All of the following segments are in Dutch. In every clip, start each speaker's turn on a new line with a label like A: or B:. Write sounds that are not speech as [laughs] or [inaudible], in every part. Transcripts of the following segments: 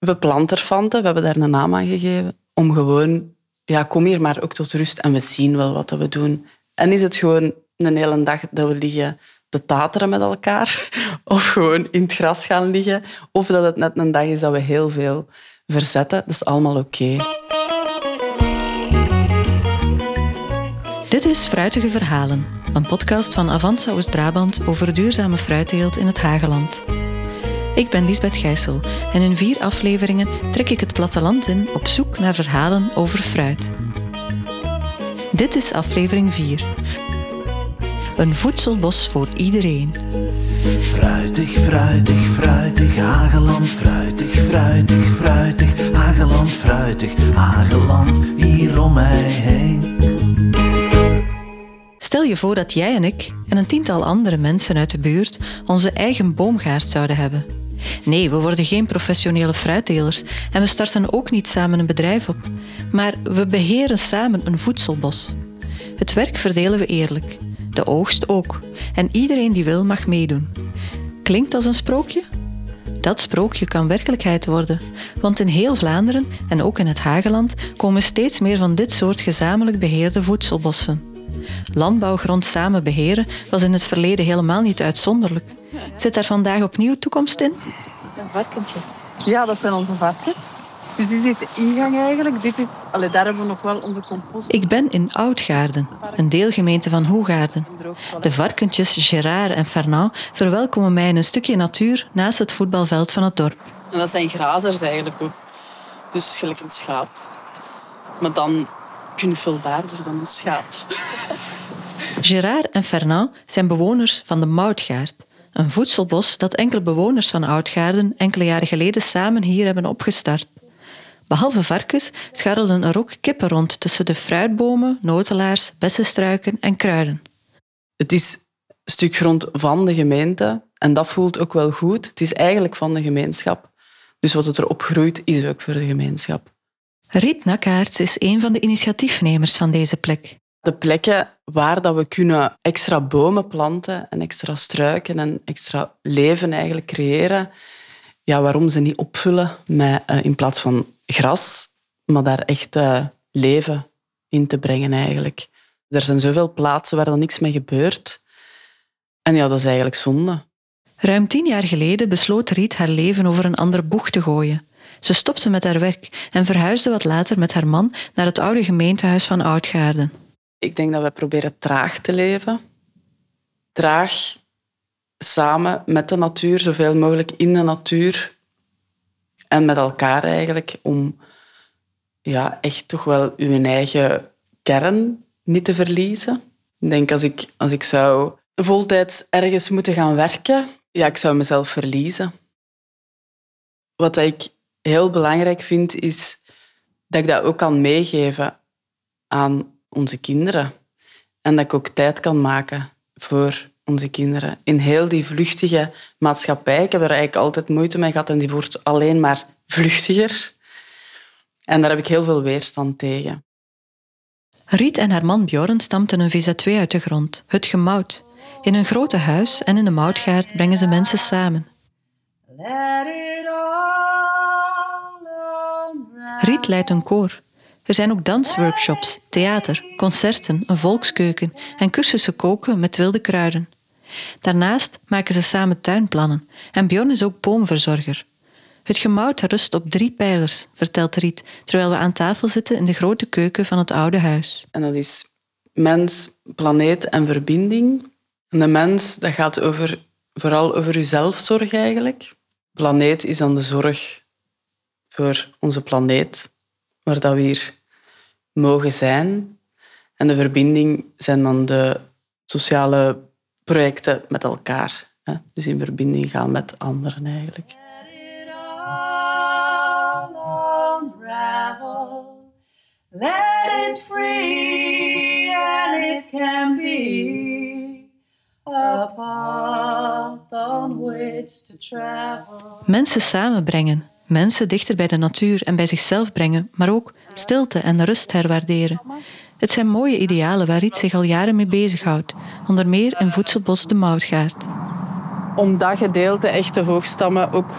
A: We planterfanten, we hebben daar een naam aan gegeven, om gewoon, ja, kom hier maar ook tot rust en we zien wel wat we doen. En is het gewoon een hele dag dat we liggen te tateren met elkaar, [laughs] of gewoon in het gras gaan liggen, of dat het net een dag is dat we heel veel verzetten, dat is allemaal oké.
B: Dit is Fruitige Verhalen, een podcast van Avanza Oost-Brabant over duurzame fruitteelt in het Hageland. Ik ben Lisbeth Gijssel en in vier afleveringen trek ik het platteland in op zoek naar verhalen over fruit. Dit is aflevering 4. Een voedselbos voor iedereen.
C: Fruitig, fruitig, fruitig, Hageland, fruitig, fruitig, fruitig, Hageland, fruitig, Hageland, hier om mij heen.
B: Stel je voor dat jij en ik en een tiental andere mensen uit de buurt onze eigen boomgaard zouden hebben. Nee, we worden geen professionele fruittelers en we starten ook niet samen een bedrijf op. Maar we beheren samen een voedselbos. Het werk verdelen we eerlijk. De oogst ook. En iedereen die wil mag meedoen. Klinkt als een sprookje? Dat sprookje kan werkelijkheid worden, want in heel Vlaanderen en ook in het Hageland komen steeds meer van dit soort gezamenlijk beheerde voedselbossen. Landbouwgrond samen beheren was in het verleden helemaal niet uitzonderlijk. Zit daar vandaag opnieuw toekomst in?
A: Een varkentje. Ja, dat zijn onze varkens. Dus dit is de ingang eigenlijk. Dit is, allee, daar hebben we nog wel onze compost.
B: Ik ben in Oudgaarden, een deelgemeente van Hoegaarden. De varkentjes Gerard en Fernand verwelkomen mij in een stukje natuur naast het voetbalveld van het dorp.
A: En dat zijn grazers eigenlijk ook. Dus gelijk een schaap. Maar dan knuffelbaarder dan een schaap.
B: Gerard en Fernand zijn bewoners van de Moutgaard, een voedselbos dat enkele bewoners van Oudgaarden enkele jaren geleden samen hier hebben opgestart. Behalve varkens scharrelden er ook kippen rond tussen de fruitbomen, notelaars, bessenstruiken en kruiden.
A: Het is een stuk grond van de gemeente en dat voelt ook wel goed. Het is eigenlijk van de gemeenschap. Dus wat het erop groeit, is ook voor de gemeenschap.
B: Riet Nakkaerts is een van de initiatiefnemers van deze plek.
A: De plekken waar dat we kunnen extra bomen planten en extra struiken en extra leven eigenlijk creëren, ja, waarom ze niet opvullen met, uh, in plaats van gras, maar daar echt uh, leven in te brengen eigenlijk. Er zijn zoveel plaatsen waar dan niks mee gebeurt. En ja, dat is eigenlijk zonde.
B: Ruim tien jaar geleden besloot Riet haar leven over een andere boeg te gooien. Ze stopte met haar werk en verhuisde wat later met haar man naar het oude gemeentehuis van Oudgaarden.
A: Ik denk dat we proberen traag te leven. Traag samen met de natuur, zoveel mogelijk in de natuur. En met elkaar eigenlijk, om ja, echt toch wel uw eigen kern niet te verliezen. Ik denk als ik, als ik zou voltijds ergens moeten gaan werken, ja, ik zou mezelf verliezen. Wat ik heel belangrijk vind, is dat ik dat ook kan meegeven aan onze kinderen. En dat ik ook tijd kan maken voor onze kinderen. In heel die vluchtige maatschappij, ik heb er eigenlijk altijd moeite mee gehad en die wordt alleen maar vluchtiger. En daar heb ik heel veel weerstand tegen.
B: Riet en haar man Bjorn stampten een VZ2 uit de grond, het gemout. In een grote huis en in de moutgaard brengen ze mensen samen. Riet leidt een koor. Er zijn ook dansworkshops, theater, concerten, een volkskeuken en cursussen koken met wilde kruiden. Daarnaast maken ze samen tuinplannen en Bjorn is ook boomverzorger. Het gemout rust op drie pijlers, vertelt Riet, terwijl we aan tafel zitten in de grote keuken van het oude huis.
A: En dat is mens, planeet en verbinding. En de mens, dat gaat over, vooral over uw zelfzorg eigenlijk. Planeet is dan de zorg voor onze planeet, waar dat we hier mogen zijn. En de verbinding zijn dan de sociale projecten met elkaar. Hè? Dus in verbinding gaan met anderen eigenlijk. Let it free and it can be a path on which to travel.
B: Mensen samenbrengen, mensen dichter bij de natuur en bij zichzelf brengen, maar ook stilte en rust herwaarderen. Het zijn mooie idealen waar Riet zich al jaren mee bezighoudt, onder meer in Voedselbos de Moutgaard.
A: Om dat gedeelte echt te hoogstammen ook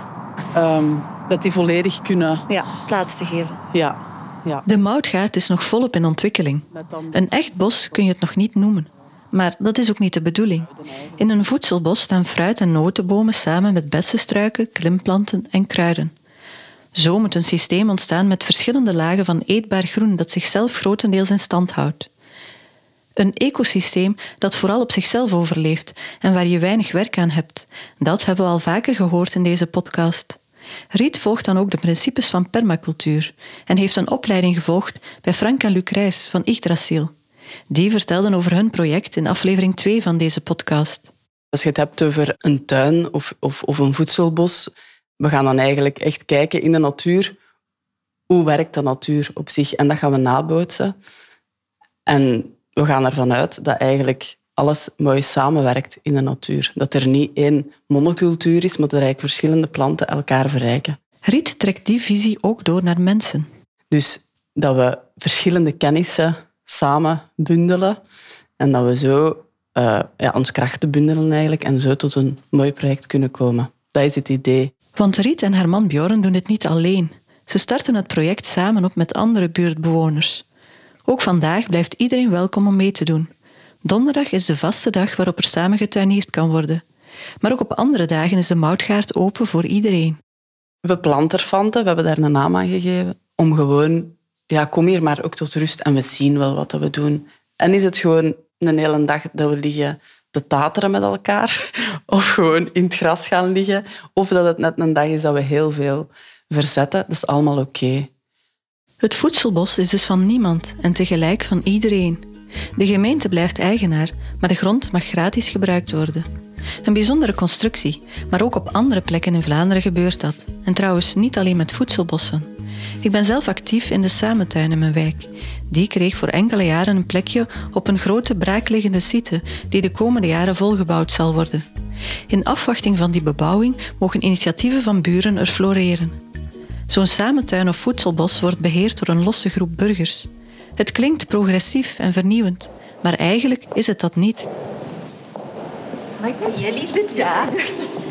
A: um, dat die volledig kunnen...
D: Ja, plaats te geven.
A: Ja, ja.
B: De moutgaard is nog volop in ontwikkeling. Een echt bos kun je het nog niet noemen. Maar dat is ook niet de bedoeling. In een voedselbos staan fruit- en notenbomen samen met bessenstruiken, klimplanten en kruiden. Zo moet een systeem ontstaan met verschillende lagen van eetbaar groen dat zichzelf grotendeels in stand houdt. Een ecosysteem dat vooral op zichzelf overleeft en waar je weinig werk aan hebt. Dat hebben we al vaker gehoord in deze podcast. Riet volgt dan ook de principes van permacultuur en heeft een opleiding gevolgd bij Frank en Luc Rijs van Yggdrasil. Die vertelden over hun project in aflevering 2 van deze podcast.
A: Als je het hebt over een tuin of, of, of een voedselbos, we gaan dan eigenlijk echt kijken in de natuur. Hoe werkt de natuur op zich? En dat gaan we nabootsen. En we gaan ervan uit dat eigenlijk alles mooi samenwerkt in de natuur. Dat er niet één monocultuur is, maar dat er eigenlijk verschillende planten elkaar verrijken.
B: Riet trekt die visie ook door naar mensen.
A: Dus dat we verschillende kennissen samen bundelen en dat we zo uh, ja, ons krachten bundelen eigenlijk en zo tot een mooi project kunnen komen. Dat is het idee.
B: Want Riet en haar man Bjorn doen dit niet alleen. Ze starten het project samen op met andere buurtbewoners. Ook vandaag blijft iedereen welkom om mee te doen. Donderdag is de vaste dag waarop er samen getuineerd kan worden. Maar ook op andere dagen is de moutgaard open voor iedereen.
A: We planterfanten, we hebben daar een naam aan gegeven, om gewoon, ja, kom hier maar ook tot rust en we zien wel wat we doen. En is het gewoon een hele dag dat we liggen te tateren met elkaar, [laughs] of gewoon in het gras gaan liggen, of dat het net een dag is dat we heel veel verzetten, dat is allemaal oké.
B: Het voedselbos is dus van niemand en tegelijk van iedereen. De gemeente blijft eigenaar, maar de grond mag gratis gebruikt worden. Een bijzondere constructie, maar ook op andere plekken in Vlaanderen gebeurt dat. En trouwens niet alleen met voedselbossen. Ik ben zelf actief in de Samentuin in mijn wijk. Die kreeg voor enkele jaren een plekje op een grote braakliggende site die de komende jaren volgebouwd zal worden. In afwachting van die bebouwing mogen initiatieven van buren er floreren. Zo'n samentuin of voedselbos wordt beheerd door een losse groep burgers. Het klinkt progressief en vernieuwend, maar eigenlijk is het dat niet.
D: Maika, jij Lisbeth? Ja.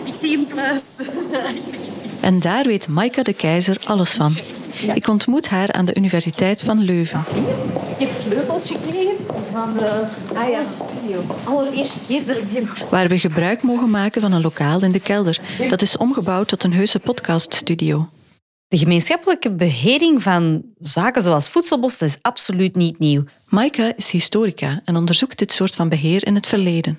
D: Ik zie hem plus.
B: En daar weet Maika de Keizer alles van. Ik ontmoet haar aan de Universiteit van Leuven.
D: Ik heb sleutels gekregen van de ah, ja. studio. Allereerste keer dat ik die
B: Waar we gebruik mogen maken van een lokaal in de kelder. Dat is omgebouwd tot een heuse podcaststudio.
E: De gemeenschappelijke behering van zaken zoals voedselbos dat is absoluut niet nieuw.
B: Maika is historica en onderzoekt dit soort van beheer in het verleden.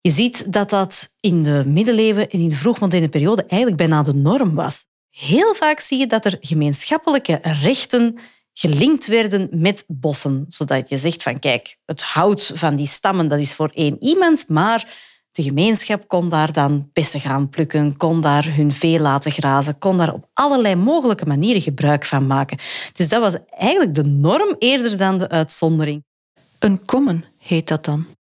E: Je ziet dat dat in de middeleeuwen en in de vroegmoderne periode eigenlijk bijna de norm was. Heel vaak zie je dat er gemeenschappelijke rechten gelinkt werden met bossen. Zodat je zegt van kijk, het hout van die stammen dat is voor één iemand, maar de gemeenschap kon daar dan bessen gaan plukken, kon daar hun vee laten grazen, kon daar op allerlei mogelijke manieren gebruik van maken. Dus dat was eigenlijk de norm eerder dan de uitzondering.
B: Een common heet dat dan.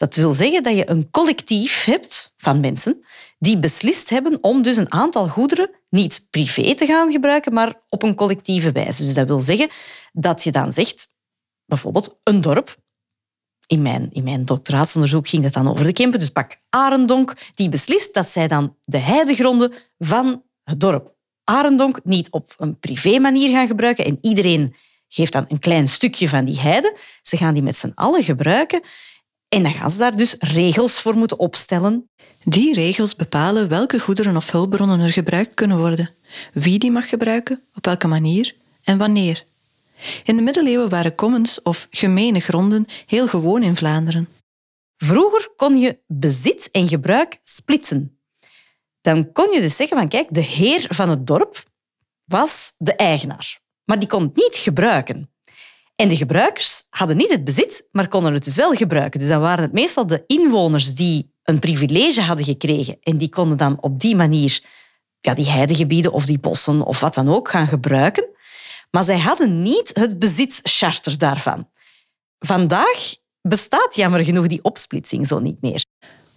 E: Dat wil zeggen dat je een collectief hebt van mensen die beslist hebben om dus een aantal goederen niet privé te gaan gebruiken, maar op een collectieve wijze. Dus dat wil zeggen dat je dan zegt, bijvoorbeeld een dorp, in mijn, in mijn doctoraatsonderzoek ging het dan over de Kempen. Dus pak Arendonk, die beslist dat zij dan de heidegronden van het dorp Arendonk niet op een privé manier gaan gebruiken. En iedereen geeft dan een klein stukje van die heide. Ze gaan die met z'n allen gebruiken. En dan gaan ze daar dus regels voor moeten opstellen.
B: Die regels bepalen welke goederen of hulpbronnen er gebruikt kunnen worden, wie die mag gebruiken, op welke manier en wanneer. In de middeleeuwen waren commons of gemene gronden heel gewoon in Vlaanderen.
E: Vroeger kon je bezit en gebruik splitsen. Dan kon je dus zeggen van kijk, de heer van het dorp was de eigenaar, maar die kon het niet gebruiken. En de gebruikers hadden niet het bezit, maar konden het dus wel gebruiken. Dus dan waren het meestal de inwoners die een privilege hadden gekregen en die konden dan op die manier ja, die heidegebieden of die bossen of wat dan ook gaan gebruiken. Maar zij hadden niet het bezitscharter daarvan. Vandaag bestaat jammer genoeg die opsplitsing zo niet meer.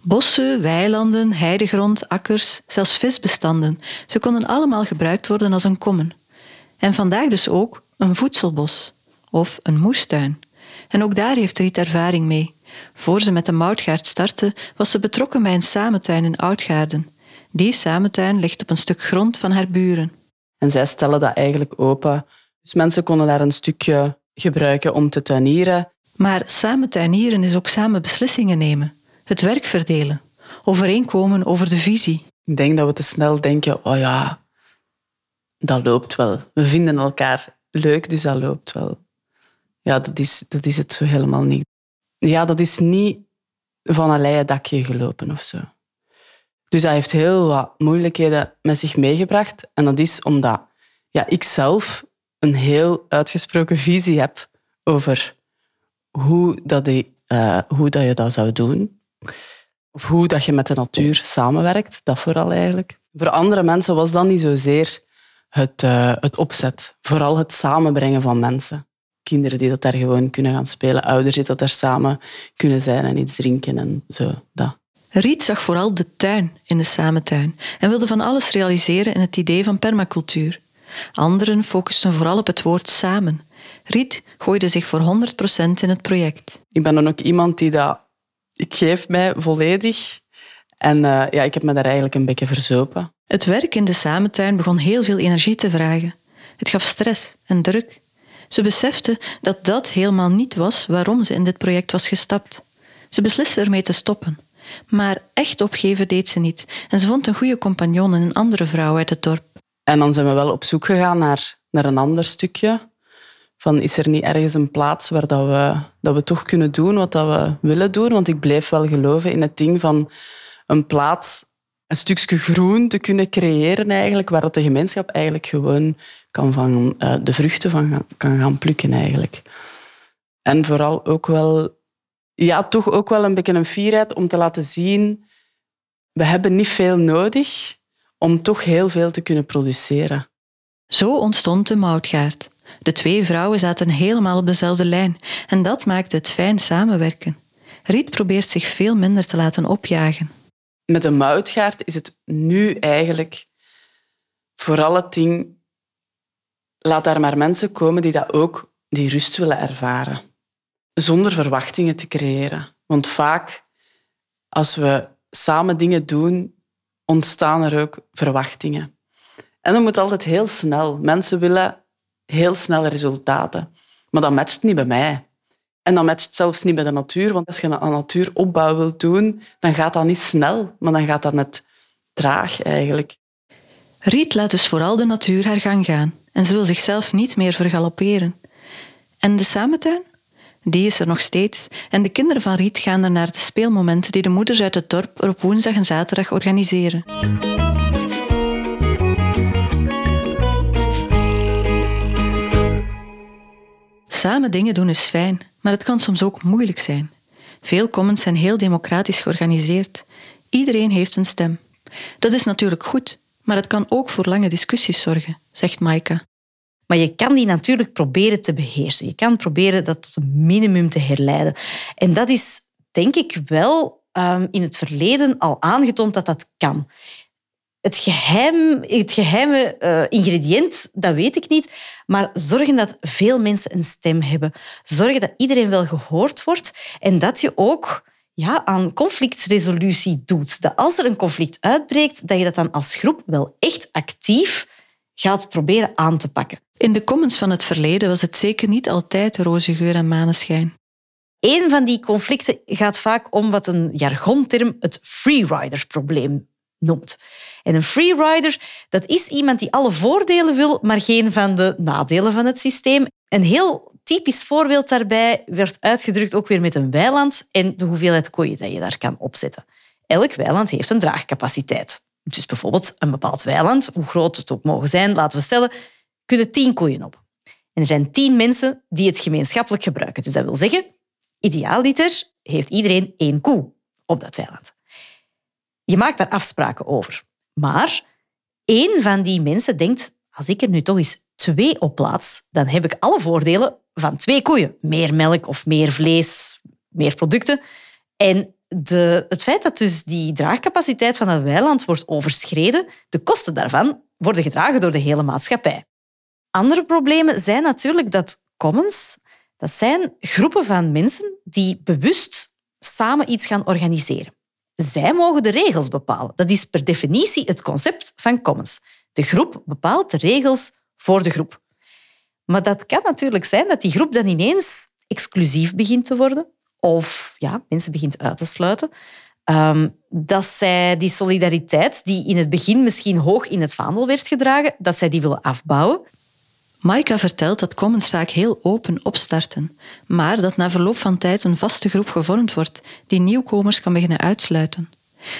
B: Bossen, weilanden, heidegrond, akkers, zelfs visbestanden, ze konden allemaal gebruikt worden als een kommen. En vandaag dus ook een voedselbos of een moestuin. En ook daar heeft Riet ervaring mee. Voor ze met de moutgaard startte, was ze betrokken bij een samentuin in Oudgaarden. Die samentuin ligt op een stuk grond van haar buren.
A: En zij stellen dat eigenlijk open. Dus mensen konden daar een stukje gebruiken om te tuinieren.
B: Maar samen tuinieren is ook samen beslissingen nemen, het werk verdelen, overeenkomen over de visie.
A: Ik denk dat we te snel denken, oh ja, dat loopt wel. We vinden elkaar leuk, dus dat loopt wel. Ja, dat is, dat is het zo helemaal niet. Ja, dat is niet van een leien dakje gelopen of zo. Dus dat heeft heel wat moeilijkheden met zich meegebracht. En dat is omdat ja, ik zelf een heel uitgesproken visie heb over hoe, dat die, uh, hoe dat je dat zou doen. Of hoe dat je met de natuur samenwerkt, dat vooral eigenlijk. Voor andere mensen was dat niet zozeer het, uh, het opzet. Vooral het samenbrengen van mensen. Kinderen die dat daar gewoon kunnen gaan spelen, ouders die dat daar samen kunnen zijn en iets drinken en zo. Dat.
B: Riet zag vooral de tuin in de samentuin en wilde van alles realiseren in het idee van permacultuur. Anderen focusten vooral op het woord samen. Riet gooide zich voor 100% in het project.
A: Ik ben dan ook iemand die dat... Ik geef mij volledig. En uh, ja, ik heb me daar eigenlijk een beetje verzopen.
B: Het werk in de samentuin begon heel veel energie te vragen. Het gaf stress en druk. Ze besefte dat dat helemaal niet was waarom ze in dit project was gestapt. Ze besliste ermee te stoppen. Maar echt opgeven deed ze niet. En ze vond een goede compagnon in een andere vrouw uit het dorp.
A: En dan zijn we wel op zoek gegaan naar, naar een ander stukje. Van, is er niet ergens een plaats waar dat we, dat we toch kunnen doen wat dat we willen doen? Want ik bleef wel geloven in het ding van een plaats, een stukje groen te kunnen creëren eigenlijk, waar de gemeenschap eigenlijk gewoon kan van, uh, de vruchten van kan gaan plukken eigenlijk. En vooral ook wel, ja, toch ook wel een beetje een fierheid om te laten zien, we hebben niet veel nodig om toch heel veel te kunnen produceren.
B: Zo ontstond de moutgaard. De twee vrouwen zaten helemaal op dezelfde lijn en dat maakte het fijn samenwerken. Riet probeert zich veel minder te laten opjagen.
A: Met een moutgaard is het nu eigenlijk vooral het ding... Laat daar maar mensen komen die dat ook die rust willen ervaren. Zonder verwachtingen te creëren. Want vaak, als we samen dingen doen, ontstaan er ook verwachtingen. En dat moet altijd heel snel. Mensen willen heel snel resultaten. Maar dat matcht niet bij mij. En dat matcht zelfs niet bij de natuur. Want als je een natuuropbouw wilt doen, dan gaat dat niet snel, maar dan gaat dat net traag eigenlijk.
B: Riet laat dus vooral de natuur haar gang gaan. En ze wil zichzelf niet meer vergalopperen. En de samentuin? Die is er nog steeds. En de kinderen van Riet gaan er naar de speelmomenten die de moeders uit het dorp er op woensdag en zaterdag organiseren. Samen dingen doen is fijn, maar het kan soms ook moeilijk zijn. Veel commons zijn heel democratisch georganiseerd. Iedereen heeft een stem. Dat is natuurlijk goed, maar het kan ook voor lange discussies zorgen, zegt Maika.
E: Maar je kan die natuurlijk proberen te beheersen. Je kan proberen dat tot een minimum te herleiden. En dat is, denk ik, wel um, in het verleden al aangetoond dat dat kan. Het, geheim, het geheime uh, ingrediënt, dat weet ik niet. Maar zorgen dat veel mensen een stem hebben. Zorgen dat iedereen wel gehoord wordt. En dat je ook ja, aan conflictresolutie doet. Dat als er een conflict uitbreekt, dat je dat dan als groep wel echt actief gaat proberen aan te pakken.
B: In de comments van het verleden was het zeker niet altijd roze geur en maneschijn.
E: Een van die conflicten gaat vaak om wat een jargonterm het freerider-probleem noemt. En een freerider, dat is iemand die alle voordelen wil, maar geen van de nadelen van het systeem. Een heel typisch voorbeeld daarbij werd uitgedrukt ook weer met een weiland en de hoeveelheid koeien dat je daar kan opzetten. Elk weiland heeft een draagcapaciteit. Dus bijvoorbeeld een bepaald weiland, hoe groot het ook mogen zijn, laten we stellen, kunnen tien koeien op. En er zijn tien mensen die het gemeenschappelijk gebruiken. Dus dat wil zeggen, idealiter heeft iedereen één koe op dat weiland. Je maakt daar afspraken over. Maar één van die mensen denkt, als ik er nu toch eens twee op plaats, dan heb ik alle voordelen van twee koeien. Meer melk of meer vlees, meer producten. En de, het feit dat dus die draagcapaciteit van het weiland wordt overschreden, de kosten daarvan worden gedragen door de hele maatschappij. Andere problemen zijn natuurlijk dat commons, dat zijn groepen van mensen die bewust samen iets gaan organiseren. Zij mogen de regels bepalen. Dat is per definitie het concept van commons. De groep bepaalt de regels voor de groep. Maar dat kan natuurlijk zijn dat die groep dan ineens exclusief begint te worden of ja, mensen begint uit te sluiten. Ehm, dat zij die solidariteit, die in het begin misschien hoog in het vaandel werd gedragen, dat zij die willen afbouwen.
B: Maika vertelt dat commons vaak heel open opstarten, maar dat na verloop van tijd een vaste groep gevormd wordt die nieuwkomers kan beginnen uitsluiten.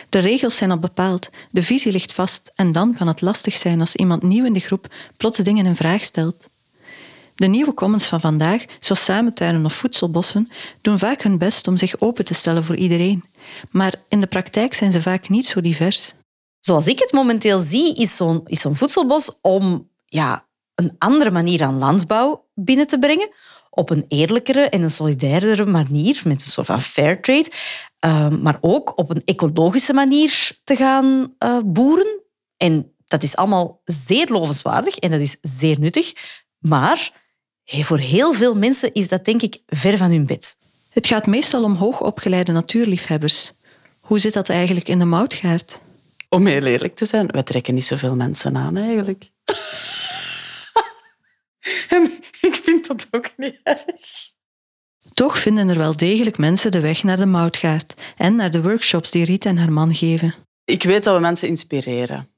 B: De regels zijn al bepaald, de visie ligt vast en dan kan het lastig zijn als iemand nieuw in de groep plots dingen in vraag stelt. De nieuwe commons van vandaag, zoals samentuinen of voedselbossen, doen vaak hun best om zich open te stellen voor iedereen. Maar in de praktijk zijn ze vaak niet zo divers.
E: Zoals ik het momenteel zie, is zo'n voedselbos om ja, een andere manier aan landbouw binnen te brengen. Op een eerlijkere en een solidairdere manier, met een soort van fair trade. Ehm, maar ook op een ecologische manier te gaan uh, boeren. En dat is allemaal zeer lovenswaardig en dat is zeer nuttig. Maar voor heel veel mensen is dat denk ik ver van hun bed.
B: Het gaat meestal om hoogopgeleide natuurliefhebbers. Hoe zit dat eigenlijk in de moutgaard?
A: Om heel eerlijk te zijn, wij trekken niet zoveel mensen aan eigenlijk. [laughs] en ik vind dat ook niet erg.
B: Toch vinden er wel degelijk mensen de weg naar de moutgaard en naar de workshops die Riet en haar man geven.
A: Ik weet dat we mensen inspireren.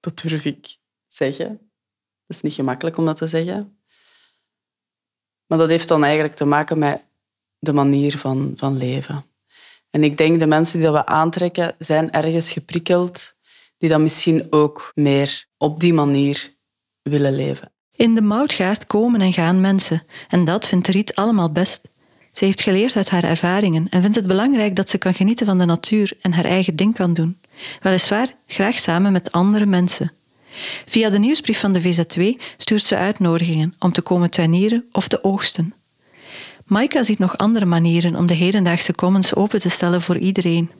A: Dat durf ik zeggen. Het is niet gemakkelijk om dat te zeggen. Maar dat heeft dan eigenlijk te maken met de manier van, van leven. En ik denk de mensen die we aantrekken, zijn ergens geprikkeld, die dan misschien ook meer op die manier willen leven.
B: In de moutgaard komen en gaan mensen. En dat vindt Riet allemaal best. Ze heeft geleerd uit haar ervaringen en vindt het belangrijk dat ze kan genieten van de natuur en haar eigen ding kan doen. Weliswaar graag samen met andere mensen. Via de nieuwsbrief van de VZ2 stuurt ze uitnodigingen om te komen tuinieren of te oogsten. Maika ziet nog andere manieren om de hedendaagse commons open te stellen voor iedereen.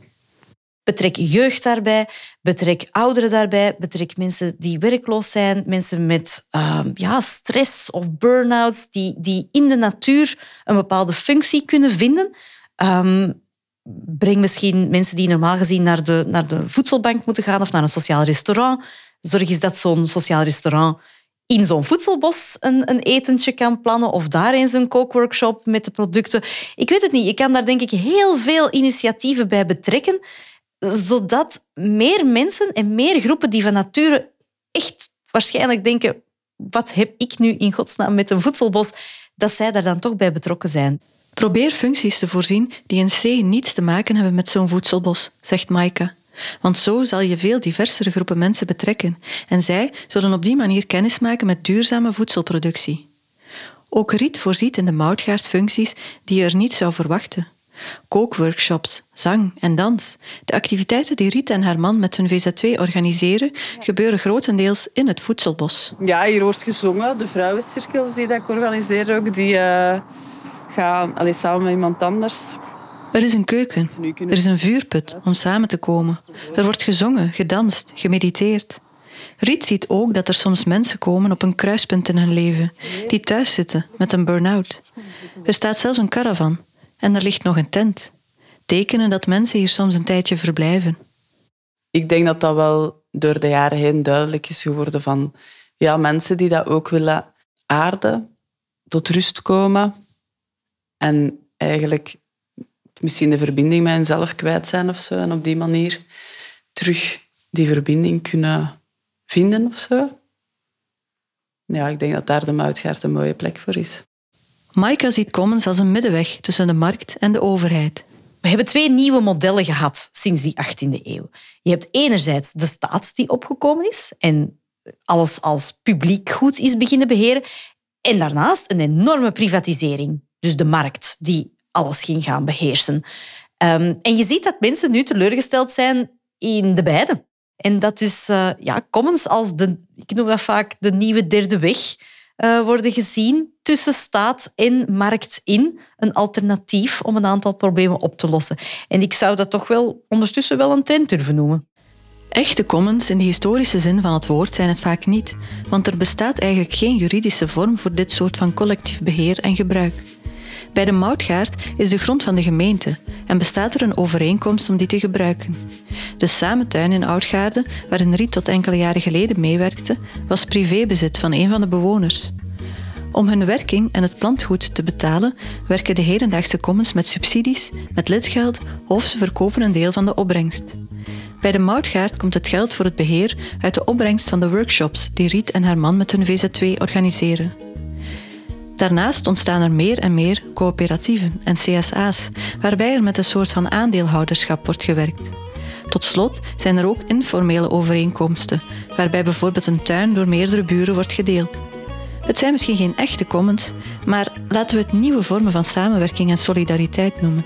E: Betrek jeugd daarbij, betrek ouderen daarbij, betrek mensen die werkloos zijn, mensen met uh, ja, stress of burn-outs, die, die in de natuur een bepaalde functie kunnen vinden. Um, breng misschien mensen die normaal gezien naar de, naar de voedselbank moeten gaan of naar een sociaal restaurant. Zorg eens dat zo'n sociaal restaurant in zo'n voedselbos een, een etentje kan plannen of daar eens een kookworkshop met de producten. Ik weet het niet. Je kan daar denk ik heel veel initiatieven bij betrekken, zodat meer mensen en meer groepen die van nature echt waarschijnlijk denken wat heb ik nu in godsnaam met een voedselbos, dat zij daar dan toch bij betrokken zijn.
B: Probeer functies te voorzien die in C niets te maken hebben met zo'n voedselbos, zegt Maaike. Want zo zal je veel diversere groepen mensen betrekken en zij zullen op die manier kennis maken met duurzame voedselproductie. Ook Riet voorziet in de moutgaard functies die je er niet zou verwachten. Kookworkshops, zang en dans. De activiteiten die Riet en haar man met hun VZ2 organiseren, gebeuren grotendeels in het voedselbos.
A: Ja, hier wordt gezongen. De vrouwencirkels die dat ik organiseer ook, die uh, gaan allee, samen met iemand anders
B: er is een keuken, er is een vuurput om samen te komen. Er wordt gezongen, gedanst, gemediteerd. Riet ziet ook dat er soms mensen komen op een kruispunt in hun leven, die thuis zitten met een burn-out. Er staat zelfs een caravan en er ligt nog een tent. Tekenen dat mensen hier soms een tijdje verblijven.
A: Ik denk dat dat wel door de jaren heen duidelijk is geworden van ja, mensen die dat ook willen aarden, tot rust komen en eigenlijk misschien de verbinding met hunzelf kwijt zijn of zo. En op die manier terug die verbinding kunnen vinden of zo. Ja, ik denk dat daar de Moutgaard een mooie plek voor is.
B: Maika ziet Commons als een middenweg tussen de markt en de overheid.
E: We hebben twee nieuwe modellen gehad sinds die 18e eeuw. Je hebt enerzijds de staat die opgekomen is en alles als publiek goed is beginnen beheren. En daarnaast een enorme privatisering. Dus de markt die alles ging gaan beheersen. Um, en je ziet dat mensen nu teleurgesteld zijn in de beide. En dat dus uh, ja, commons als de, ik noem dat vaak de nieuwe derde weg, uh, worden gezien tussen staat en markt in. Een alternatief om een aantal problemen op te lossen. En ik zou dat toch wel ondertussen wel een trend durven noemen.
B: Echte commons in de historische zin van het woord zijn het vaak niet, want er bestaat eigenlijk geen juridische vorm voor dit soort van collectief beheer en gebruik. Bij de Moutgaard is de grond van de gemeente en bestaat er een overeenkomst om die te gebruiken. De samentuin in Oudgaarde, waarin Riet tot enkele jaren geleden meewerkte, was privébezit van een van de bewoners. Om hun werking en het plantgoed te betalen, werken de hedendaagse commons met subsidies, met lidgeld of ze verkopen een deel van de opbrengst. Bij de Moutgaard komt het geld voor het beheer uit de opbrengst van de workshops die Riet en haar man met hun VZ2 organiseren. Daarnaast ontstaan er meer en meer coöperatieven en CSA's, waarbij er met een soort van aandeelhouderschap wordt gewerkt. Tot slot zijn er ook informele overeenkomsten, waarbij bijvoorbeeld een tuin door meerdere buren wordt gedeeld. Het zijn misschien geen echte commons, maar laten we het nieuwe vormen van samenwerking en solidariteit noemen.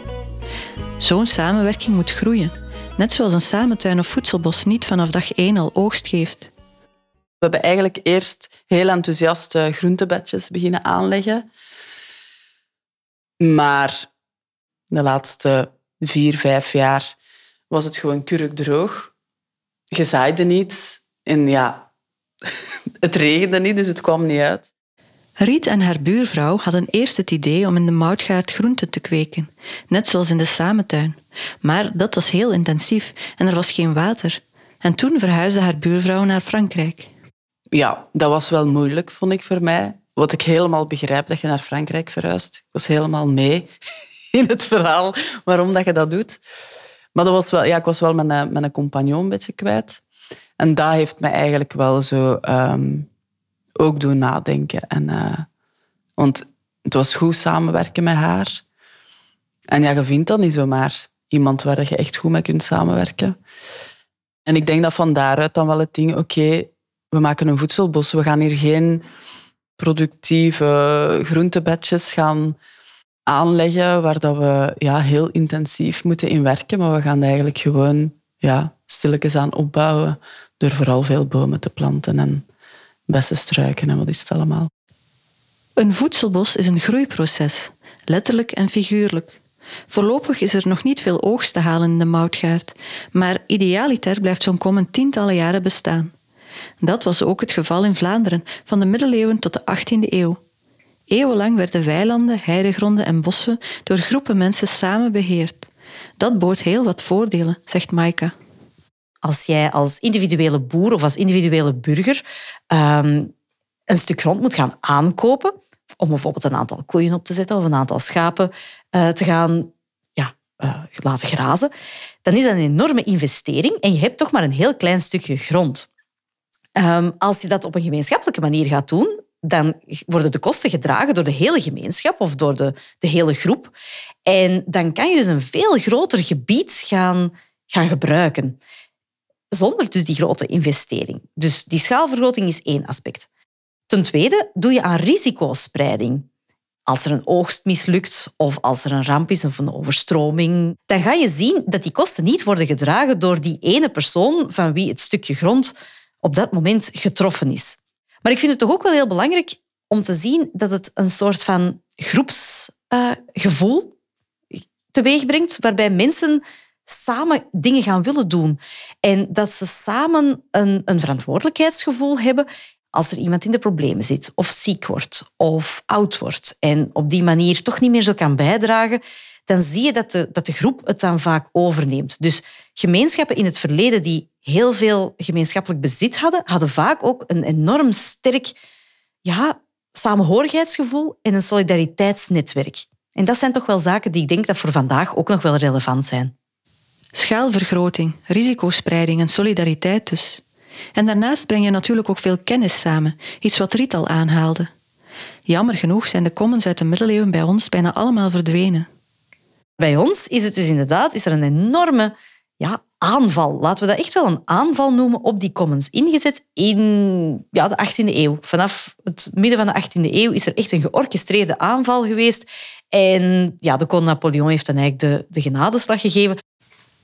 B: Zo'n samenwerking moet groeien, net zoals een samentuin of voedselbos niet vanaf dag 1 al oogst geeft.
A: We hebben eigenlijk eerst heel enthousiast groentebedjes beginnen aanleggen. Maar de laatste vier, vijf jaar was het gewoon kurkdroog. Je zaaide niet en ja, [laughs] het regende niet, dus het kwam niet uit.
B: Riet en haar buurvrouw hadden eerst het idee om in de moutgaard groenten te kweken, net zoals in de samentuin. Maar dat was heel intensief en er was geen water. En toen verhuisde haar buurvrouw naar Frankrijk.
A: Ja, dat was wel moeilijk, vond ik voor mij. Wat ik helemaal begrijp, dat je naar Frankrijk verhuist. Ik was helemaal mee [laughs] in het verhaal waarom dat je dat doet. Maar dat was wel, ja, ik was wel mijn, eh, mijn compagnon een beetje kwijt. En dat heeft mij eigenlijk wel zo ehm, ook doen nadenken. En, uh, want het was goed samenwerken met haar. En ja, je vindt dat niet zomaar. Iemand waar je echt goed mee kunt samenwerken. En ik denk dat van daaruit dan wel het ding, oké, we maken een voedselbos. We gaan hier geen productieve groentebedjes gaan aanleggen waar dat we ja, heel intensief moeten in werken. Maar we gaan eigenlijk gewoon ja, stilletjes aan opbouwen door vooral veel bomen te planten en bessenstruiken en wat is het allemaal.
B: Een voedselbos is een groeiproces, letterlijk en figuurlijk. Voorlopig is er nog niet veel oogst te halen in de moutgaard, maar idealiter blijft zo'n kom tientallen jaren bestaan. Dat was ook het geval in Vlaanderen van de middeleeuwen tot de 18e eeuw. Eeuwenlang werden weilanden, heidegronden en bossen door groepen mensen samen beheerd. Dat bood heel wat voordelen, zegt Maika.
E: Als jij als individuele boer of als individuele burger ehm, een stuk grond moet gaan aankopen, om bijvoorbeeld een aantal koeien op te zetten of een aantal schapen uh, te gaan ja, uh, laten grazen, dan is dat een enorme investering en je hebt toch maar een heel klein stukje grond. Um, als je dat op een gemeenschappelijke manier gaat doen, dan worden de kosten gedragen door de hele gemeenschap of door de, de hele groep. En dan kan je dus een veel groter gebied gaan, gaan gebruiken. Zonder dus die grote investering. Dus die schaalvergroting is één aspect. Ten tweede doe je aan risicospreiding. Als er een oogst mislukt of als er een ramp is of een overstroming, dan ga je zien dat die kosten niet worden gedragen door die ene persoon van wie het stukje grond op dat moment getroffen is. Maar ik vind het toch ook wel heel belangrijk om te zien dat het een soort van groepsgevoel uh, teweeg brengt, waarbij mensen samen dingen gaan willen doen. En dat ze samen een, een verantwoordelijkheidsgevoel hebben als er iemand in de problemen zit, of ziek wordt, of oud wordt, en op die manier toch niet meer zo kan bijdragen, dan zie je dat de, dat de groep het dan vaak overneemt. Dus gemeenschappen in het verleden die heel veel gemeenschappelijk bezit hadden, hadden vaak ook een enorm sterk ja, samenhorigheidsgevoel en een solidariteitsnetwerk. En dat zijn toch wel zaken die ik denk dat voor vandaag ook nog wel relevant zijn.
B: Schaalvergroting, risicospreiding en solidariteit dus. En daarnaast breng je natuurlijk ook veel kennis samen, iets wat Riet al aanhaalde. Jammer genoeg zijn de commons uit de middeleeuwen bij ons bijna allemaal verdwenen.
E: Bij ons is het dus inderdaad is er een enorme ja, aanval, laten we dat echt wel een aanval noemen, op die commons ingezet in ja, de 18e eeuw. Vanaf het midden van de 18e eeuw is er echt een georchestreerde aanval geweest. En ja, de koning Napoleon heeft dan eigenlijk de, de genadeslag gegeven.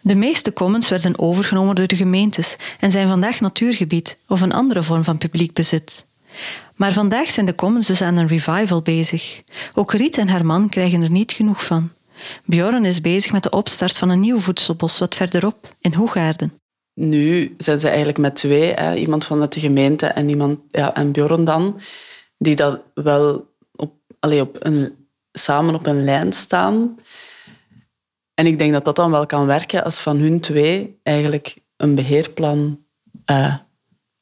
B: De meeste commons werden overgenomen door de gemeentes en zijn vandaag natuurgebied of een andere vorm van publiek bezit. Maar vandaag zijn de commons dus aan een revival bezig. Ook Riet en haar man krijgen er niet genoeg van. Bjorn is bezig met de opstart van een nieuw voedselbos wat verderop, in Hoegaarden.
A: Nu zijn ze eigenlijk met twee, hè, iemand vanuit de gemeente en, iemand, ja, en Bjorn dan, die dat wel op, allez, op een samen op een lijn staan. En ik denk dat dat dan wel kan werken als van hun twee eigenlijk een beheerplan uh,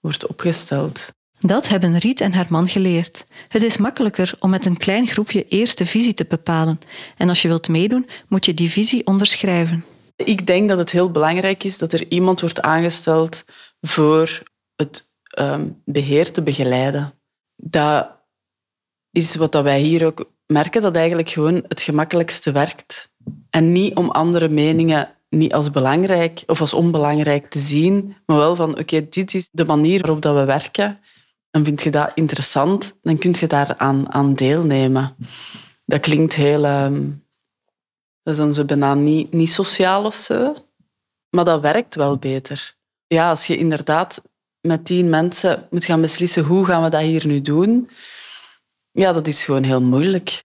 A: wordt opgesteld.
B: Dat hebben Riet en haar man geleerd. Het is makkelijker om met een klein groepje eerst de visie te bepalen. En als je wilt meedoen, moet je die visie onderschrijven.
A: Ik denk dat het heel belangrijk is dat er iemand wordt aangesteld voor het um, beheer te begeleiden. Dat is wat wij hier ook merken, dat eigenlijk gewoon het gemakkelijkste werkt. En niet om andere meningen niet als belangrijk of als onbelangrijk te zien, maar wel van oké, dit is de manier waarop dat we werken. En vind je dat interessant, dan kun je daar aan, aan deelnemen. Dat klinkt heel... Um, dat is dan zo bijna niet, niet sociaal of zo. Maar dat werkt wel beter. Ja, als je inderdaad met tien mensen moet gaan beslissen hoe gaan we dat hier nu doen, ja, dat is gewoon heel moeilijk.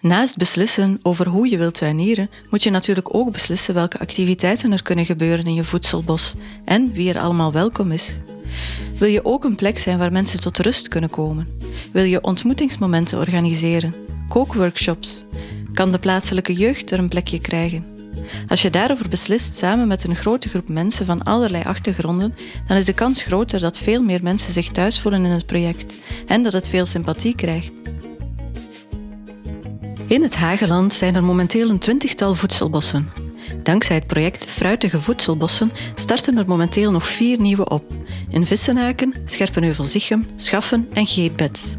B: Naast beslissen over hoe je wilt tuinieren, moet je natuurlijk ook beslissen welke activiteiten er kunnen gebeuren in je voedselbos en wie er allemaal welkom is. Wil je ook een plek zijn waar mensen tot rust kunnen komen? Wil je ontmoetingsmomenten organiseren? Kookworkshops? Kan de plaatselijke jeugd er een plekje krijgen? Als je daarover beslist samen met een grote groep mensen van allerlei achtergronden, dan is de kans groter dat veel meer mensen zich thuis voelen in het project en dat het veel sympathie krijgt. In het Hageland zijn er momenteel een twintigtal voedselbossen. Dankzij het project Fruitige Voedselbossen starten er momenteel nog vier nieuwe op. In Vissenaken, Scherpenheuvel-Zichem, Schaffen en Geetbeds.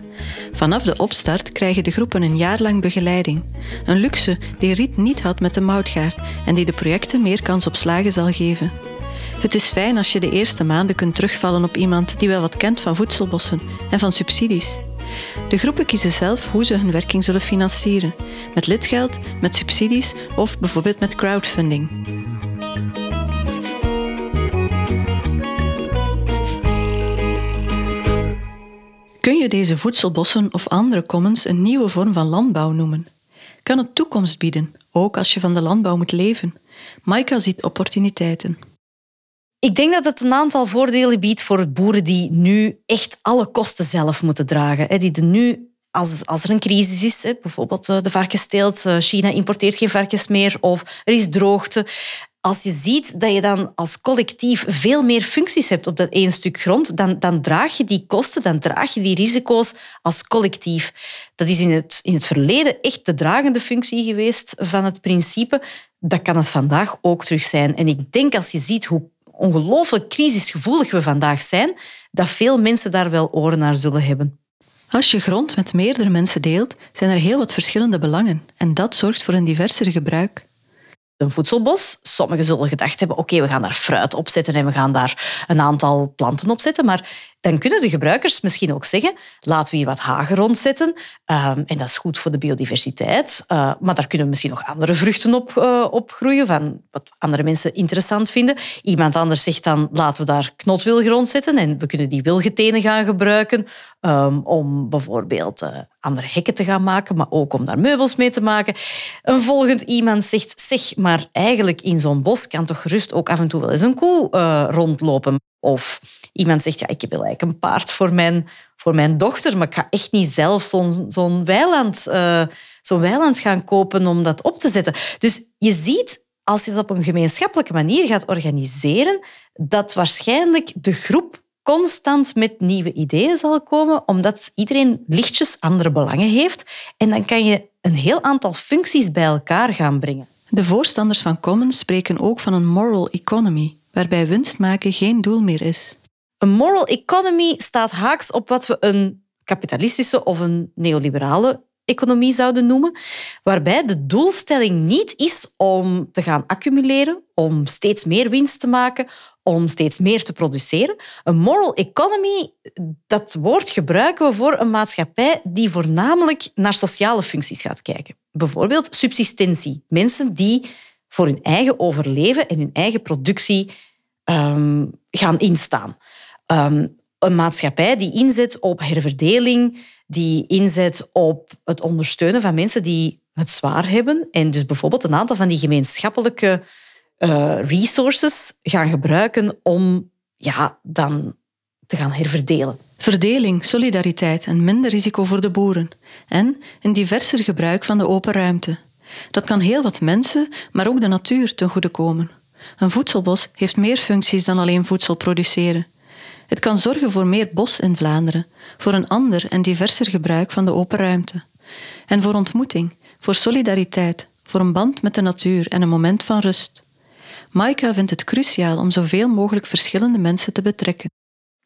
B: Vanaf de opstart krijgen de groepen een jaar lang begeleiding. Een luxe die Riet niet had met de moutgaard en die de projecten meer kans op slagen zal geven. Het is fijn als je de eerste maanden kunt terugvallen op iemand die wel wat kent van voedselbossen en van subsidies. De groepen kiezen zelf hoe ze hun werking zullen financieren: met lidgeld, met subsidies of bijvoorbeeld met crowdfunding. Kun je deze voedselbossen of andere commons een nieuwe vorm van landbouw noemen? Kan het toekomst bieden, ook als je van de landbouw moet leven? Maika ziet opportuniteiten.
E: Ik denk dat het een aantal voordelen biedt voor boeren die nu echt alle kosten zelf moeten dragen. Die nu, als, als er een crisis is, bijvoorbeeld eh, de varkensteelt, eh, China importeert geen varkens meer of er is droogte. Als je ziet dat je dan als collectief veel meer functies hebt op dat één stuk grond, dan, dan draag je die kosten, dan draag je die risico's als collectief. Dat is in het, in het verleden echt de dragende functie geweest van het principe. Dat kan het vandaag ook terug zijn. En ik denk als je ziet hoe ongelooflijk crisisgevoelig we vandaag zijn, dat veel mensen daar wel oren naar zullen hebben.
B: Als je grond met meerdere mensen deelt, zijn er heel wat verschillende belangen en dat zorgt voor een diverser gebruik
E: een voedselbos. Sommigen zullen gedacht hebben, oké, we gaan daar fruit op zetten en we gaan daar een aantal planten op zetten. Maar dan kunnen de gebruikers misschien ook zeggen, laten we hier wat hagen rondzetten. Um, en dat is goed voor de biodiversiteit. Uh, maar daar kunnen we misschien nog andere vruchten op, uh, groeien, van wat andere mensen interessant vinden. Iemand anders zegt dan, laten we daar knotwilgrond zetten en we kunnen die wilgetenen gaan gebruiken um, om bijvoorbeeld uh, andere hekken te gaan maken, maar ook om daar meubels mee te maken. Een volgend iemand zegt, zeg, maar eigenlijk in zo'n bos kan toch gerust ook af en toe wel eens een koe rondlopen. Of iemand zegt, ja, ik wil eigenlijk een paard voor mijn, voor mijn dochter, maar ik ga echt niet zelf zo'n weiland, uh, zo'n weiland gaan kopen om dat op te zetten. Dus je ziet, als je dat op een gemeenschappelijke manier gaat organiseren, dat waarschijnlijk de groep constant met nieuwe ideeën zal komen, omdat iedereen lichtjes andere belangen heeft. En dan kan je een heel aantal functies bij elkaar gaan brengen.
B: De voorstanders van Commons spreken ook van een moral economy waarbij winst maken geen doel meer is.
E: Een moral economy staat haaks op wat we een kapitalistische of een neoliberale economie zouden noemen, waarbij de doelstelling niet is om te gaan accumuleren, om steeds meer winst te maken, om steeds meer te produceren. Een moral economy, dat woord gebruiken we voor een maatschappij die voornamelijk naar sociale functies gaat kijken. Bijvoorbeeld subsistentie. Mensen die voor hun eigen overleven en hun eigen productie Ehm, gaan instaan. Ehm, een maatschappij die inzet op herverdeling, die inzet op het ondersteunen van mensen die het zwaar hebben en dus bijvoorbeeld een aantal van die gemeenschappelijke uh, resources gaan gebruiken om ja, dan te gaan herverdelen.
B: Verdeling, solidariteit en minder risico voor de boeren. En een diverser gebruik van de open ruimte. Dat kan heel wat mensen, maar ook de natuur ten goede komen. Een voedselbos heeft meer functies dan alleen voedsel produceren. Het kan zorgen voor meer bos in Vlaanderen, voor een ander en diverser gebruik van de open ruimte. En voor ontmoeting, voor solidariteit, voor een band met de natuur en een moment van rust. Maika vindt het cruciaal om zoveel mogelijk verschillende mensen te betrekken.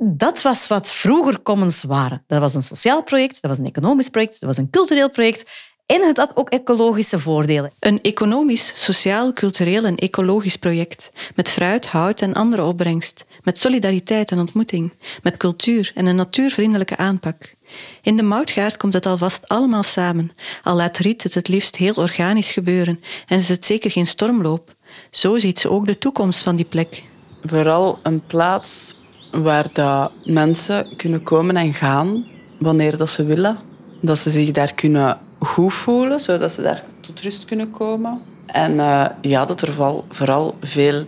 E: Dat was wat vroeger commons waren. Dat was een sociaal project, dat was een economisch project, dat was een cultureel project. En het had ook ecologische voordelen.
B: Een economisch, sociaal, cultureel en ecologisch project. Met fruit, hout en andere opbrengst. Met solidariteit en ontmoeting. Met cultuur en een natuurvriendelijke aanpak. In de moutgaard komt het alvast allemaal samen. Al laat Riet het het liefst heel organisch gebeuren en is het zeker geen stormloop. Zo ziet ze ook de toekomst van die plek.
A: Vooral een plaats waar dat mensen kunnen komen en gaan wanneer dat ze willen. Dat ze zich daar kunnen goed voelen, zodat ze daar tot rust kunnen komen. En uh, ja, dat er vooral, vooral veel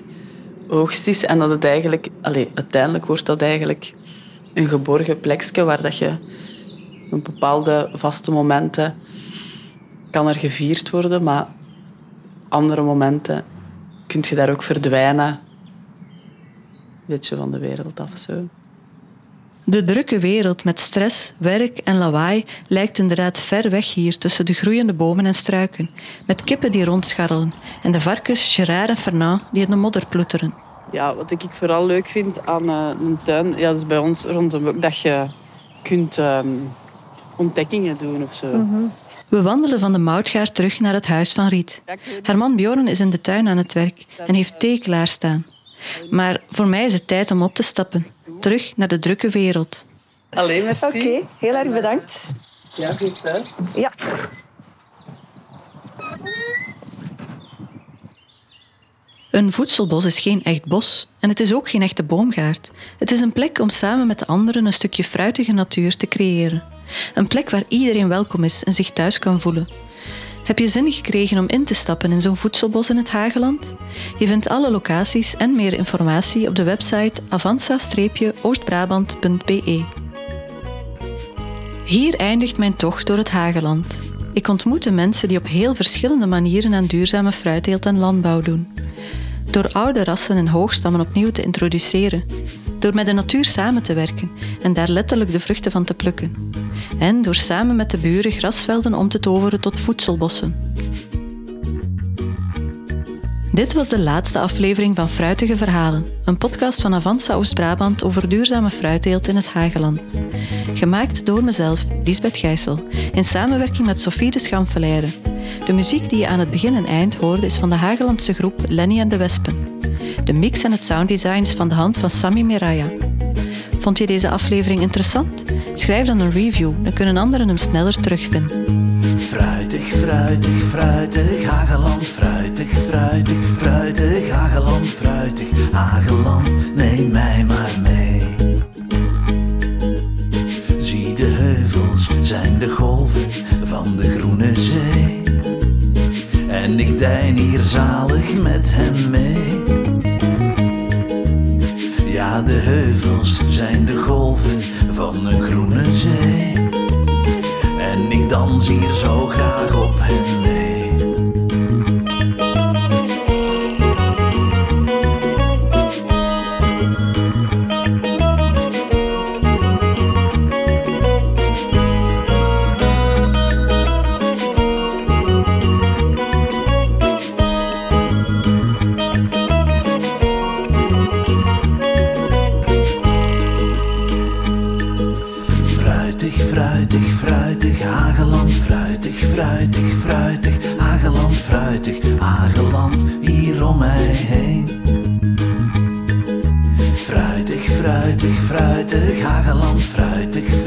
A: oogst is en dat het eigenlijk... Allez, uiteindelijk wordt dat eigenlijk een geborgen plekje waar dat je op bepaalde vaste momenten kan er gevierd worden, maar andere momenten kun je daar ook verdwijnen. Een beetje van de wereld af. Zo.
B: De drukke wereld met stress, werk en lawaai lijkt inderdaad ver weg hier tussen de groeiende bomen en struiken, met kippen die rondscharrelen en de varkens Gerard en Fernand die in de modder ploeteren.
A: Ja, wat ik vooral leuk vind aan uh, een tuin, ja, dat is bij ons rondom ook dat je kunt um, ontdekkingen doen of zo. Mm -hmm.
B: We wandelen van de moutgaard terug naar het huis van Riet. Haar man Bjorn is in de tuin aan het werk en heeft thee klaarstaan. Maar voor mij is het tijd om op te stappen. Terug naar de drukke wereld.
A: Alleen merci.
B: Oké, okay, heel erg bedankt.
A: Ja, goed thuis.
B: Ja. Een voedselbos is geen echt bos en het is ook geen echte boomgaard. Het is een plek om samen met de anderen een stukje fruitige natuur te creëren. Een plek waar iedereen welkom is en zich thuis kan voelen. Heb je zin gekregen om in te stappen in zo'n voedselbos in het Hageland? Je vindt alle locaties en meer informatie op de website avanza-oostbrabant.be. Hier eindigt mijn tocht door het Hageland. Ik ontmoette mensen die op heel verschillende manieren aan duurzame fruitteelt en landbouw doen. Door oude rassen en hoogstammen opnieuw te introduceren, door met de natuur samen te werken en daar letterlijk de vruchten van te plukken. En door samen met de buren grasvelden om te toveren tot voedselbossen. Dit was de laatste aflevering van Fruitige Verhalen, een podcast van Avanza Oost-Brabant over duurzame fruitteelt in het Hageland. Gemaakt door mezelf, Lisbeth Gijssel, in samenwerking met Sophie de Schamfeleire. De muziek die je aan het begin en eind hoorde is van de Hagelandse groep Lenny en de Wespen. De mix en het sounddesign is van de hand van Sami Miraya. Vond je deze aflevering interessant? Schrijf dan een review, dan kunnen anderen hem sneller terugvinden.
C: Fruitig, fruitig, fruitig, Hageland, fruitig, fruitig, fruitig, Hageland, fruitig, Hageland, neem mij maar mee. Zie de heuvels, zijn de golven van de groene zee. En ik dein hier zalig met hen mee. Heuvels zijn de golven van een groene zee. En ik dans hier zo graag op hen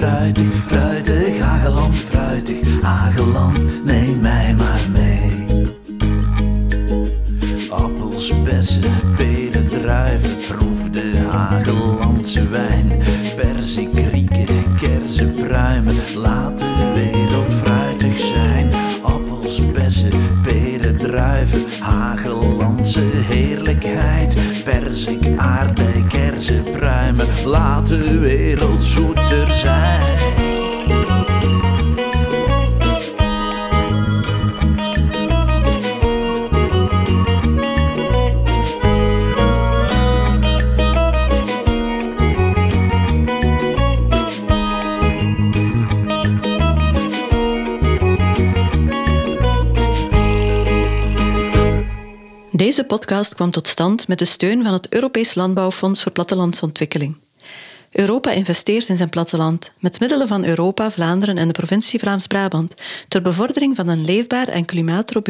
C: fruitig, fruitig, Hageland, fruitig, Hageland, neem mij maar mee. Appels, bessen, peren, druiven, proef de Hagelandse wijn. Perzik, rieken, kersen, pruimen, laat de wereld fruitig zijn. Appels, bessen, peren, druiven, Hagelandse heerlijkheid. Perzik, aardbei, laat de wereld zoeter zijn.
B: Deze podcast kwam tot stand met de steun van het Europees Landbouwfonds voor Plattelandsontwikkeling. Europa investeert in zijn platteland met middelen van Europa, Vlaanderen en de provincie Vlaams-Brabant ter bevordering van een leefbaar en klimaatrobuust